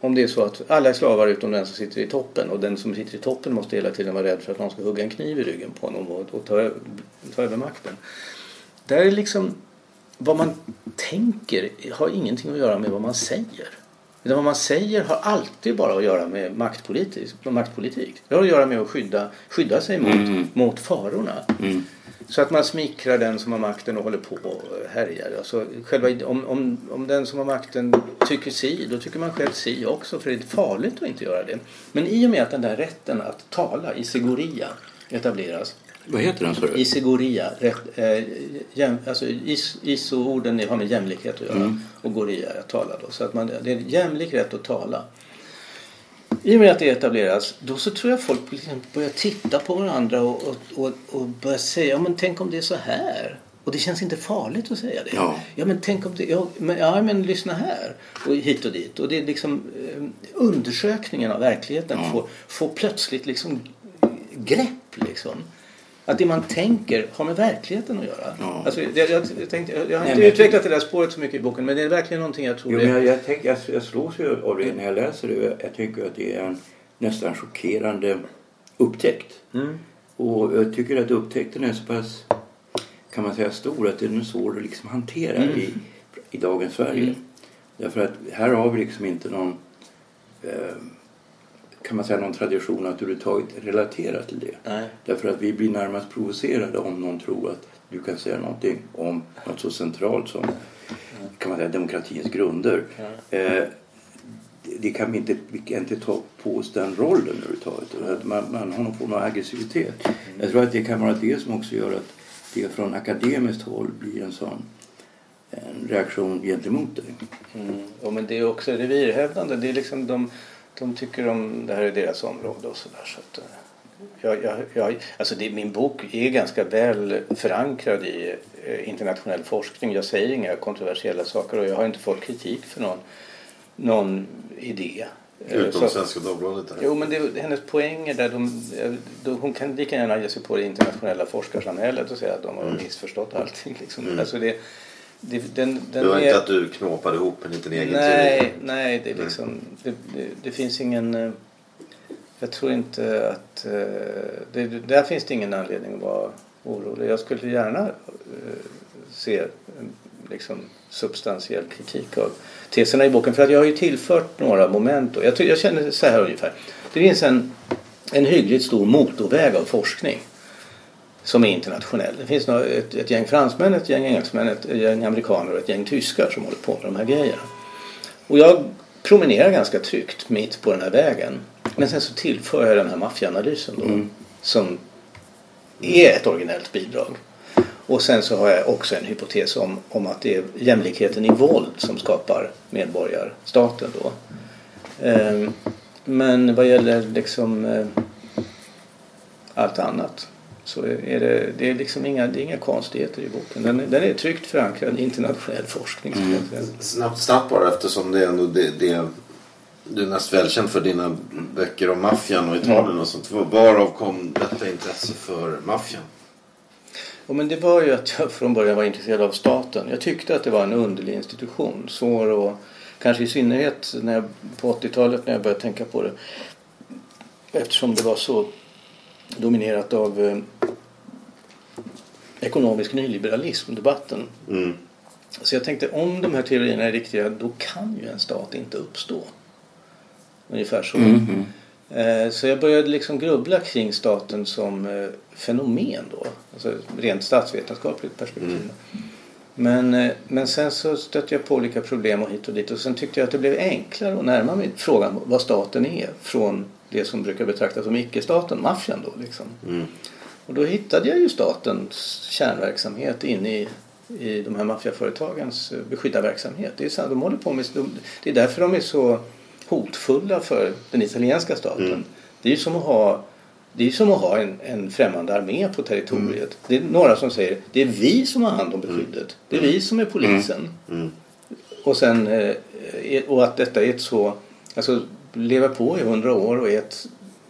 om det är så att alla är slavar utom den som sitter i toppen och den som sitter i toppen måste hela tiden vara rädd för att någon ska hugga en kniv i ryggen på honom och, och ta, ta över makten. Där är liksom vad man tänker har ingenting att göra med vad man säger. Utan vad man säger har alltid bara att göra med maktpolitik. maktpolitik. Det har att göra med att skydda, skydda sig mot, mot farorna. Mm. Så att man smickrar den som har makten och håller på och härjar. Alltså, själva, om, om, om den som har makten tycker si, då tycker man själv si också. För det är farligt att inte göra det. Men i och med att den där rätten att tala, isegoria, etableras. Vad heter den du? Isegoria, rätt, eh, jäm, alltså is, iso-orden har med jämlikhet att göra. Och goria, att tala då. Så att man, det är en jämlik rätt att tala. I och med att det etableras, då så tror jag folk liksom börjar titta på varandra och, och, och, och börjar säga, ja men tänk om det är så här. Och det känns inte farligt att säga det. Ja. ja men tänk om det, ja men, ja, men lyssna här. Och hit och dit. Och det är liksom eh, undersökningen av verkligheten Ja. får, får plötsligt liksom grepp liksom. Att det man tänker har med verkligheten att göra. Ja. Alltså, jag, jag, jag, tänkte, jag, jag har Nej, inte utvecklat det där spåret så mycket i boken men det är verkligen någonting jag tror Jo, men jag, jag, tänker, jag, jag slås ju av det när jag läser det. Jag tycker att det är en nästan chockerande upptäckt. Mm. Och jag tycker att upptäckten är så pass, kan man säga, stor att den är svår att liksom hantera Mm. i, i dagens Sverige. Därför att här har vi liksom inte någon, eh, kan man säga, någon tradition att överhuvudtaget relatera till det. Nej. Därför att vi blir närmast provocerade om någon tror att du kan säga någonting om något så centralt som kan man säga, demokratins grunder. Eh, det- kan vi inte, vi kan inte ta på oss den rollen överhuvudtaget. Man, man har någon form av aggressivitet. Jag tror att det kan vara det som också gör att det från akademiskt håll blir en sån en reaktion gentemot dig. Mm. Ja, men det är också revirhävdande. Det är liksom de, de tycker om det här är deras område och sådär. Så att, eh, jag, jag, jag, alltså det, min bok är ganska väl förankrad i eh, internationell forskning. Jag säger inga kontroversiella saker och jag har inte fått kritik för någon, någon idé. Eh, Utom så- Svenska Dagbladet. Jo, men det, hennes poänger där de, de, hon kan lika gärna ge sig på det internationella forskarsamhället och säga att de har missförstått allting. Liksom. Alltså det, det, den, den det var är- inte att du knåpade ihop en liten egen nej, teori. nej, det är liksom, det, det, det finns ingen, eh, jag tror inte att, eh, det, där finns det ingen anledning att vara orolig. Jag skulle gärna eh, se en, liksom substantiell kritik av teserna i boken. För att jag har ju tillfört några moment. Och jag, jag känner så här ungefär. Det finns en, en hyggligt stor motorväg av forskning som är internationell. Det finns några, ett, ett gäng fransmän, ett gäng engelsmän, ett gäng amerikaner och ett gäng tyskar som håller på med de här grejerna. Och jag promenerar ganska tryggt mitt på den här vägen. Men sen så tillför jag den här maffiaanalysen då. Som är ett originellt bidrag. Och sen så har jag också en hypotes om, om att det är jämlikheten i våld som skapar medborgarstaten då. Ehm, men vad gäller liksom eh, allt annat så är det, det är liksom inga, det är inga konstigheter i boken. Den, den är tryggt förankrad i internationell forskning. säga. Snabbt, snabbt bara eftersom det är ändå det, det du är mest välkänd för dina böcker om maffian och Italien och sånt. Varav kom detta intresse för maffian? Ja, men det var ju att jag från början var intresserad av staten. Jag tyckte att det var en underlig institution. Svår och kanske i synnerhet när jag, på 80-talet när jag började tänka på det. Eftersom det var så dominerat av eh, ekonomisk nyliberalism, debatten. Mm. Så jag tänkte om de här teorierna är riktiga då kan ju en stat inte uppstå. Ungefär så. Eh, Så jag började liksom grubbla kring staten som eh, fenomen då. Alltså rent statsvetenskapligt perspektiv. Men, eh, men sen så stötte jag på olika problem och hit och dit och sen tyckte jag att det blev enklare att närma mig frågan vad staten är från det som brukar betraktas som icke-staten, maffian då liksom. Mm. Och då hittade jag ju statens kärnverksamhet inne i, i de här maffiaföretagens eh, beskyddarverksamhet. Det är, så, de håller på med, de, det är därför de är så hotfulla för den italienska staten. Det är ju som att ha, det är som att ha en, en främmande armé på territoriet. Det är några som säger det är vi som har hand om beskyddet. Det är vi som är polisen. Mm. Och, sen, eh, är- och att detta är ett så, alltså leva på i hundra år och är ett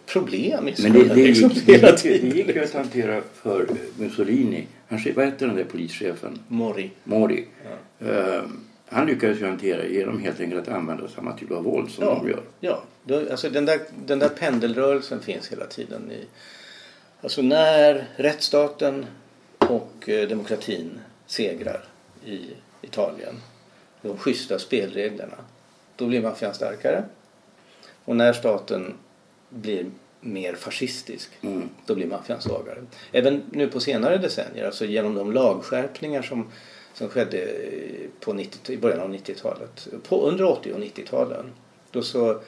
problem i Men det, det, liksom, gick, det, hela gick, det tiden. gick ju att hantera för Mussolini. Han, vad hette den där polischefen? Mori. Mori. Eh, han lyckades ju hantera genom helt enkelt att använda samma typ av våld som de gör. Ja, då, alltså den där, den där pendelrörelsen finns hela tiden. I, alltså när rättsstaten och eh, demokratin segrar i Italien, de schyssta spelreglerna, då blir maffian starkare. Och när staten blir mer fascistisk, Mm. då blir maffian svagare. Även nu på senare decennier, alltså genom de lagskärpningar som, som skedde på 90, i början av 90-talet, på, under 80 och 90-talen, då så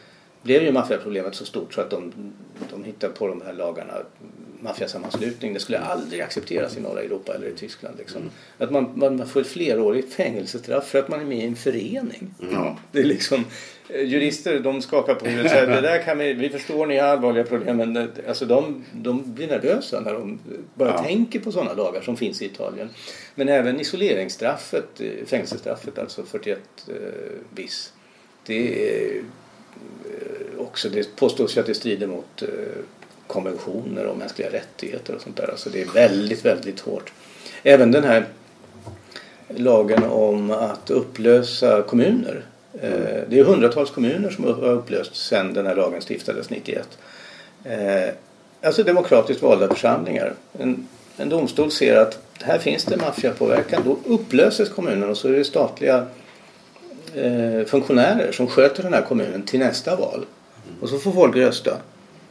blev ju maffiaproblemet så stort så att de, de hittade på de här lagarna, maffiasammanslutning, det skulle aldrig accepteras i norra Europa eller i Tyskland. Liksom. Att man, man får ett flerårigt fängelsestraff för att man är med i en förening. Ja. Det är liksom, eh, jurister de skakar på huvudet säger det där kan vi, vi förstår ni har allvarliga problem men det- alltså de, de blir nervösa när de bara Ja. tänker på sådana lagar som finns i Italien. Men även isoleringsstraffet, eh, fängelsestraffet alltså 41 eh, bis. Det är eh, också, det påstås ju att det strider mot eh, konventioner om mänskliga rättigheter och sånt där. Alltså det är väldigt, väldigt hårt. Även den här lagen om att upplösa kommuner. Eh, det är hundratals kommuner som har upplösts sedan den här lagen stiftades 91. Eh, alltså demokratiskt valda församlingar. En, en domstol ser att här finns det maffiapåverkan. Då upplöses kommunen och så är det statliga eh, funktionärer som sköter den här kommunen till nästa val. Och så får folk rösta.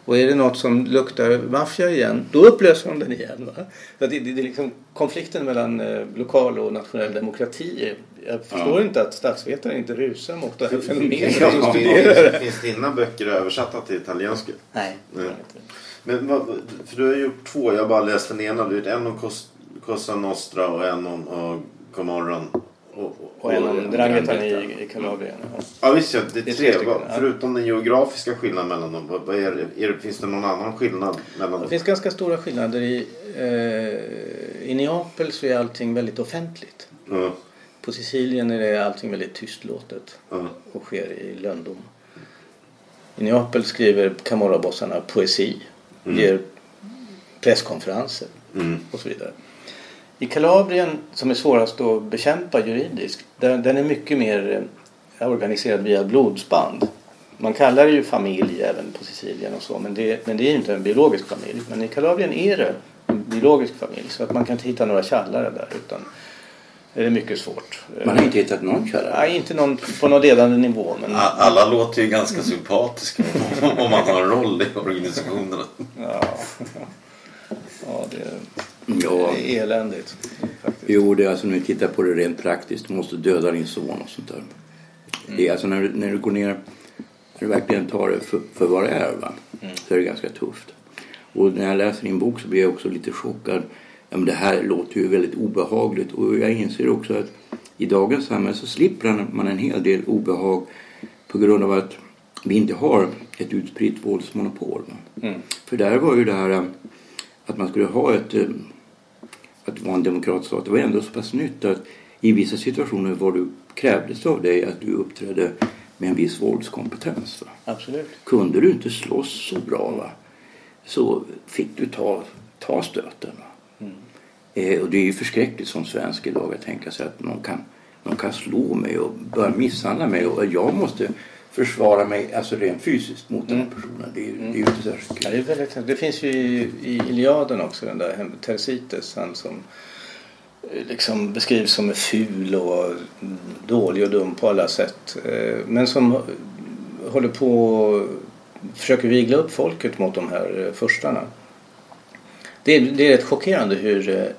Och är det något som luktar maffia igen, då upplöser de den igen. Va? Så det, det, det är liksom konflikten mellan eh, lokal och nationell demokrati. Jag förstår inte att statsvetare inte rusar mot det här fenomenet Ja. och studerar. Finns dina böcker översatta till italienska? Nej. Nej. Men för du har gjort två, jag har bara läst den ena. Du vet, en om Cos- Cosa Nostra och en om uh, Gomorran. Och, Och en om Drangheta i, i Kalabrien. Ja. Ja visst ja, det är Det är tre. ja. Förutom den geografiska skillnaden mellan dem. Vad, vad är, det- är det, finns det någon annan skillnad mellan Det dem? finns ganska stora skillnader. I, eh, I Neapel så är allting väldigt offentligt. Ja, På Sicilien är det allting väldigt tystlåtet ja, och sker i lönndom. I Neapel skriver Camorrabossarna poesi, ger presskonferenser mm, och så vidare. I Kalabrien, som är svårast att bekämpa juridiskt, där, den är mycket mer eh, organiserad via blodsband. Man kallar det ju familj även på Sicilien och så, men det, men det är ju inte en biologisk familj. Men i Kalabrien är det en biologisk familj, så att man kan inte hitta några källare där, utan det är mycket svårt. Man har inte hittat någon källa. Nej, inte någon, på någon ledande nivå, men Alla låter ju ganska sympatiska om man har en roll i organisationerna. ja, ja det, Ja. det är eländigt. Faktiskt. Jo, det är alltså när vi tittar på det rent praktiskt. Du måste döda din son och sånt där. Det är alltså när du, när du går ner, när du verkligen tar det för, för vad det är, va? så är det ganska tufft. Och när jag läser din bok så blir jag också lite chockad. Ja, men det här låter ju väldigt obehagligt och jag inser också att i dagens samhälle så slipper man en hel del obehag på grund av att vi inte har ett utspritt våldsmonopol. Mm. För där var ju det här att man skulle ha ett eh, att vara en demokratstat. Det var ändå så pass nytt att i vissa situationer var du krävdes av dig att du uppträdde med en viss våldskompetens. Va? Absolut. Kunde du inte slåss så bra va? så fick du ta, ta stöten. Va? Eh, och det är ju förskräckligt som svensk idag att tänka sig att någon kan, någon kan slå mig och börja misshandla mig och jag måste försvara mig alltså rent fysiskt mot den personen. Det är, ju- det är ju inte särskilt Ja, kul. det, är väldigt, det finns ju i, i Iliaden också den där Tersites, han som eh, liksom beskrivs som ful och mm, dålig och dum på alla sätt. Eh, Men som håller på och försöker vigla upp folket mot de här eh, furstarna. Det är, det är rätt chockerande hur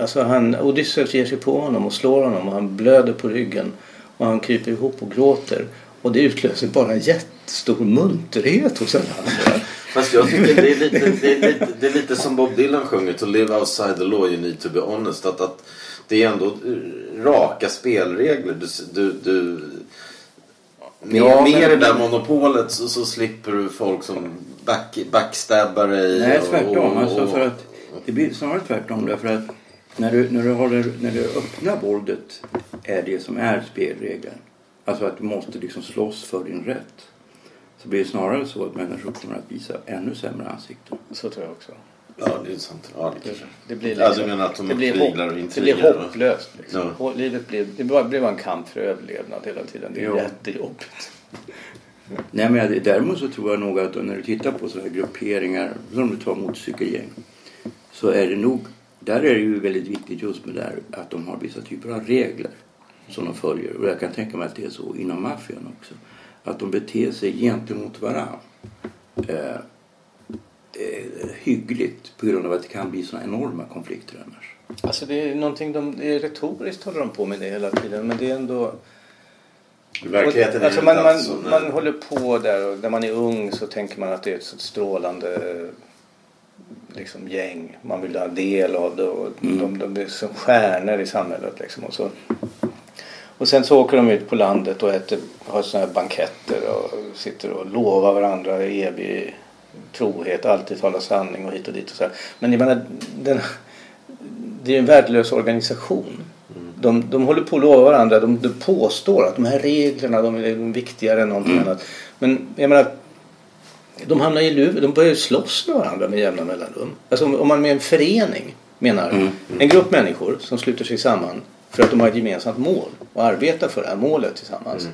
Alltså han, Odysseus ger sig på honom och slår honom och han blöder på ryggen och han kryper ihop och gråter. Och det utlöser bara jättestor munterhet hos alla andra. Fast jag tycker det är lite, det är lite, det är lite som Bob Dylan sjunger To live outside the law you need to be honest. Att, att det är ändå eh, raka spelregler. Du, du, du, med, Ja, med men- det där monopolet så, så slipper du folk som back, backstabbar dig. Nej, tvärtom. och- Alltså för att, det blir snarare tvärtom därför att när du, när du har det, när det öppna våldet är det som är spelregeln. Alltså att du måste liksom slåss för din rätt. Så blir det snarare så att människor kommer att visa ännu sämre ansikten. Så tror jag också. Ja, det är sant. Ja, det Det, blir Ja, du menar att de det blir, uppviglar och hopp, det blir hopplöst. Liksom. Ja. Livet blir, det blir bara en kamp för överlevnad hela tiden. Det är Jo. jättejobbigt. Nej, men däremot så tror jag nog att när du tittar på sådana här grupperingar som du tar motorcykelgäng så är det nog, där är det ju väldigt viktigt just med det här att de har vissa typer av regler som de följer. Och jag kan tänka mig att det är så inom maffian också. Att de beter sig gentemot varandra eh, eh, hyggligt på grund av att det kan bli sådana enorma konflikter annars. Alltså det är någonting de, det är retoriskt håller de på med det hela tiden. Men det är ändå... Verkligheten är alltså man, man, alls så. nej. man håller på där och när man är ung så tänker man att det är ett så strålande liksom, gäng. Man vill ha del av det och de, de är som stjärnor i samhället. Liksom, och, så. Och sen så åker de ut på landet och äter, har sådana här banketter och sitter och lovar varandra evig trohet, alltid tala sanning och hit och dit och så här. Men jag menar, den, det är en värdelös organisation. De, de håller på att lova varandra. De, de påstår att de här reglerna de är viktigare än någonting annat. Men jag menar, de hamnar i luv. De börjar ju slåss med varandra med jämna mellanrum. Alltså om, om man med en förening menar en grupp människor som sluter sig samman för att de har ett gemensamt mål och arbetar för det här målet tillsammans.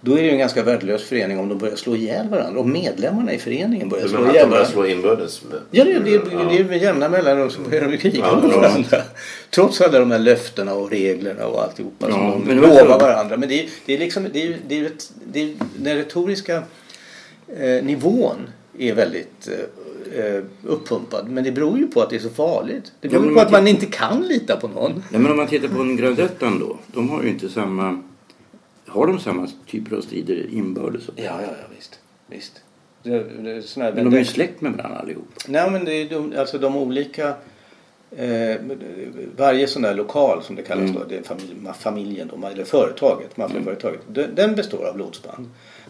Då är det ju en ganska värdelös förening om de börjar slå ihjäl varandra. Om medlemmarna i föreningen börjar Du slå menar att ihjäl de börjar varandra. slå inbördes? med- Ja, det, det, det, Ja. det är med jämna mellanrum så börjar de kriga Ja, ja. varandra. Trots alla de här löftena och reglerna och alltihopa som Ja, de men det var lovar varandra. Men det är, det är liksom, det är, det är, ett, det är den retoriska eh, nivån är väldigt eh, eh, uppumpad. Men det beror ju på att det är så farligt. Det beror Ja, ju på att man inte kan lita på någon. Nej, men om man tittar på en Gradettan då. De har ju inte samma... Har de samma typer av strider inbördes? Ja, ja, ja visst. visst. Det, det, Men de är ju släkt med varandra allihop. Nej men det är de, alltså de olika Eh, varje sån där lokal som det kallas då, det är familj, familjen då, eller företaget, maffiaföretaget, den- den består av blodsband.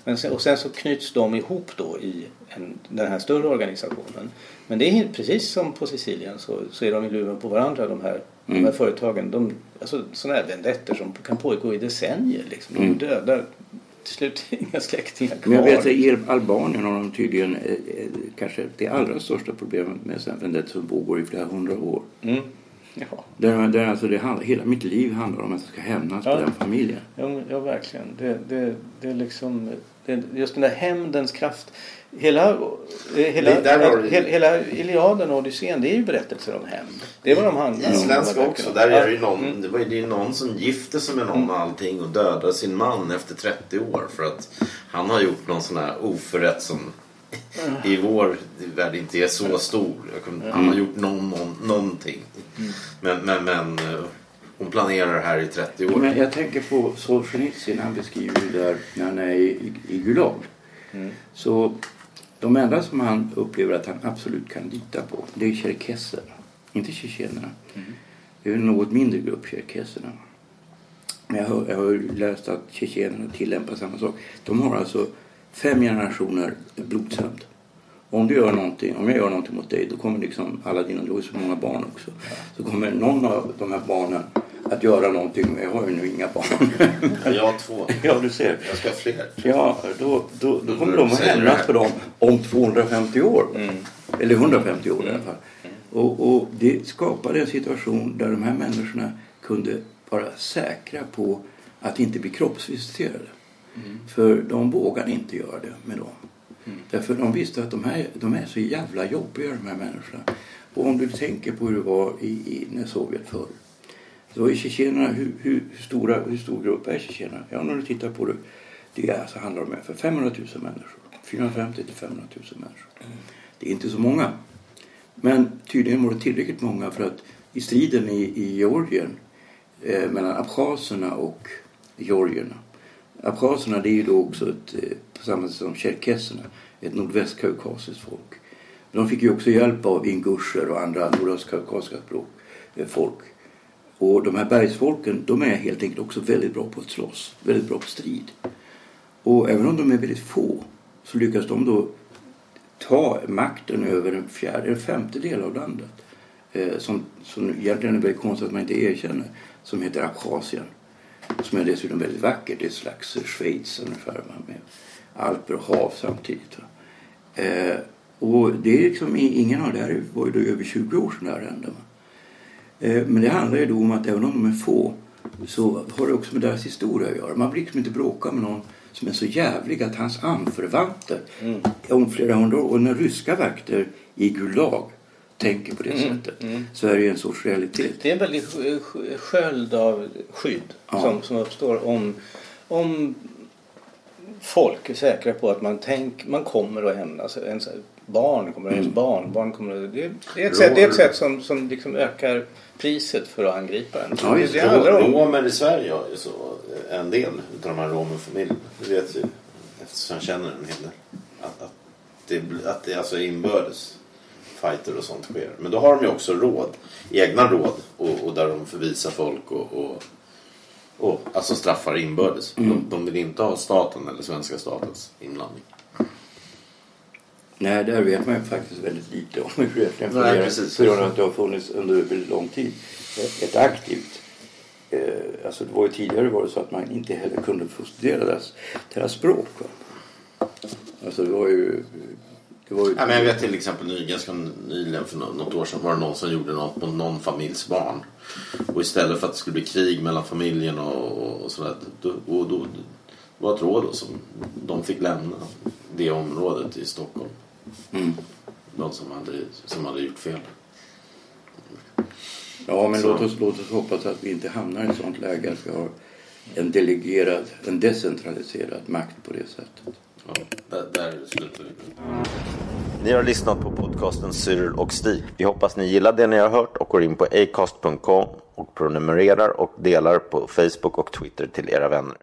Men sen, och sen så knyts de ihop då i en, den här större organisationen. Men det är precis som på Sicilien så, så är de i luven på varandra de här, de här företagen. De, alltså sådana här vendetter som kan pågå i decennier liksom. De dödar till slut inga släktingar kvar. Men jag vet att i Albanien har de tydligen eh, eh, kanske det allra största problemet med sen vendetta som pågår i flera hundra år. Mm. Ja. Där, där alltså det handlar, hela mitt liv handlar om att jag ska hämnas Ja. på den familjen. Ja, ja verkligen. Det, det, det är liksom, just den där hämndens kraft. Hela, eh, hela, hela, hela Iliaden och Odysseen det är ju berättelser om hämnd. Det är vad de handlar om. Isländska också. Där är det ju någon, det var ju det är någon som gifte sig med någon och allting och dödar sin man efter 30 år för att han har gjort någon sån här oförrätt som i vår värld inte är så stor. Han har gjort någon, någon, någonting. Men, men, men eh, hon planerar det här i 30 år. Men jag tänker på Solzhenitsyn. Han beskriver ju där när han är i, i Gulag. Så de enda som han upplever att han absolut kan lita på det är tjerkesserna. Inte tjetjenerna. Det är en något mindre grupp, tjerkesserna. Men jag har, jag har läst att tjetjenerna tillämpar samma sak. De har alltså fem generationer blodshämnd. Om du gör någonting, om jag gör någonting mot dig då kommer liksom alla dina, du har ju så många barn också. Så kommer någon av de här barnen att göra någonting, men jag har ju nu inga barn. Ja, jag har två. ja, du ser. Jag ska ha fler. Ja, då, då, då kommer de att hämnas på dem om 250 år. Eller 150 år i alla fall. Och, och det skapade en situation där de här människorna kunde vara säkra på att inte bli kroppsvisiterade. För de vågade inte göra det med dem. Därför de visste att de här de är så jävla jobbiga de här människorna. Och om du tänker på hur det var i, i när Sovjet förr. Så är tjetjenerna, hur, hur, hur, stora, hur stor grupp är tjetjenerna? Ja, när du tittar på det. Det är, alltså, handlar om ungefär 500 000 människor. 450 till 500 000 människor. Det är inte så många. Men tydligen var det tillräckligt många för att i striden i, i Georgien eh, mellan abchaserna och georgierna. Abchaserna det är ju då också ett, eh, på samma sätt som tjerkesserna, ett nordvästkaukasiskt folk. De fick ju också hjälp av inguscher och andra nordöstkaukasiska språk, eh, folk. Och de här bergsfolken de är helt enkelt också väldigt bra på att slåss, väldigt bra på strid. Och även om de är väldigt få så lyckas de då ta makten över en fjärde, en femtedel av landet. Eh, som, som egentligen är väldigt konstigt att man inte erkänner. Som heter Abchasien. Som är dessutom väldigt vackert. Det är ett slags Schweiz ungefär. Med alper och hav samtidigt. Eh, och det är liksom ingen av det här var ju då över 20 år sedan det här hände. Eh, Men det handlar ju då om att även om de är få så har det också med deras historia att göra. Man vill liksom inte bråka med någon som är så jävlig att hans anförvanter om flera hundra år och när ryska vakter i Gulag tänker på det sättet så är det ju en sorts realitet. Det är en väldig sk- sk- sköld av skydd Ja. som, som uppstår om, om folk är säkra på att man, tänk, man kommer att hämnas. Ens barn kommer, ens barn, barn kommer att, det, det, är ett sätt, det är ett sätt som, som liksom ökar priset för att angripa en. Ja, det, det det. handlar om Romer i Sverige har ju så, en del utav de här romerfamiljerna. Det vet ju eftersom jag känner en hel del. Att, att, det, att det alltså är inbördes fighter och sånt sker. Men då har de ju också råd. Egna råd. Och, och där de förvisar folk och, och, och alltså straffar inbördes. De, de vill inte ha staten eller svenska statens inblandning. Nej, där vet man ju faktiskt väldigt lite om hur det egentligen fungerar. precis. På grund av att det har funnits under väldigt lång tid ett aktivt eh, alltså det var ju tidigare var det så att man inte heller kunde få studera deras, deras språk. Va? Alltså det var ju... Det var ju Ja, men jag vet till exempel ganska nyligen för nå- något år sedan var det någon som gjorde något mot någon familjs barn. Och istället för att det skulle bli krig mellan familjen och, och sådär. Då, och då, det var ett råd då som de fick lämna det området i Stockholm. Mm. De som hade, som hade gjort fel. Ja, men Så. låt oss, låt oss hoppas att vi inte hamnar i ett sånt läge att vi har en delegerad, en decentraliserad makt på det sättet. Ja, där, där slutar vi. Ni har lyssnat på podcasten Cyril och Stig. Vi hoppas ni gillar det ni har hört och går in på acast.com och prenumererar och delar på Facebook och Twitter till era vänner.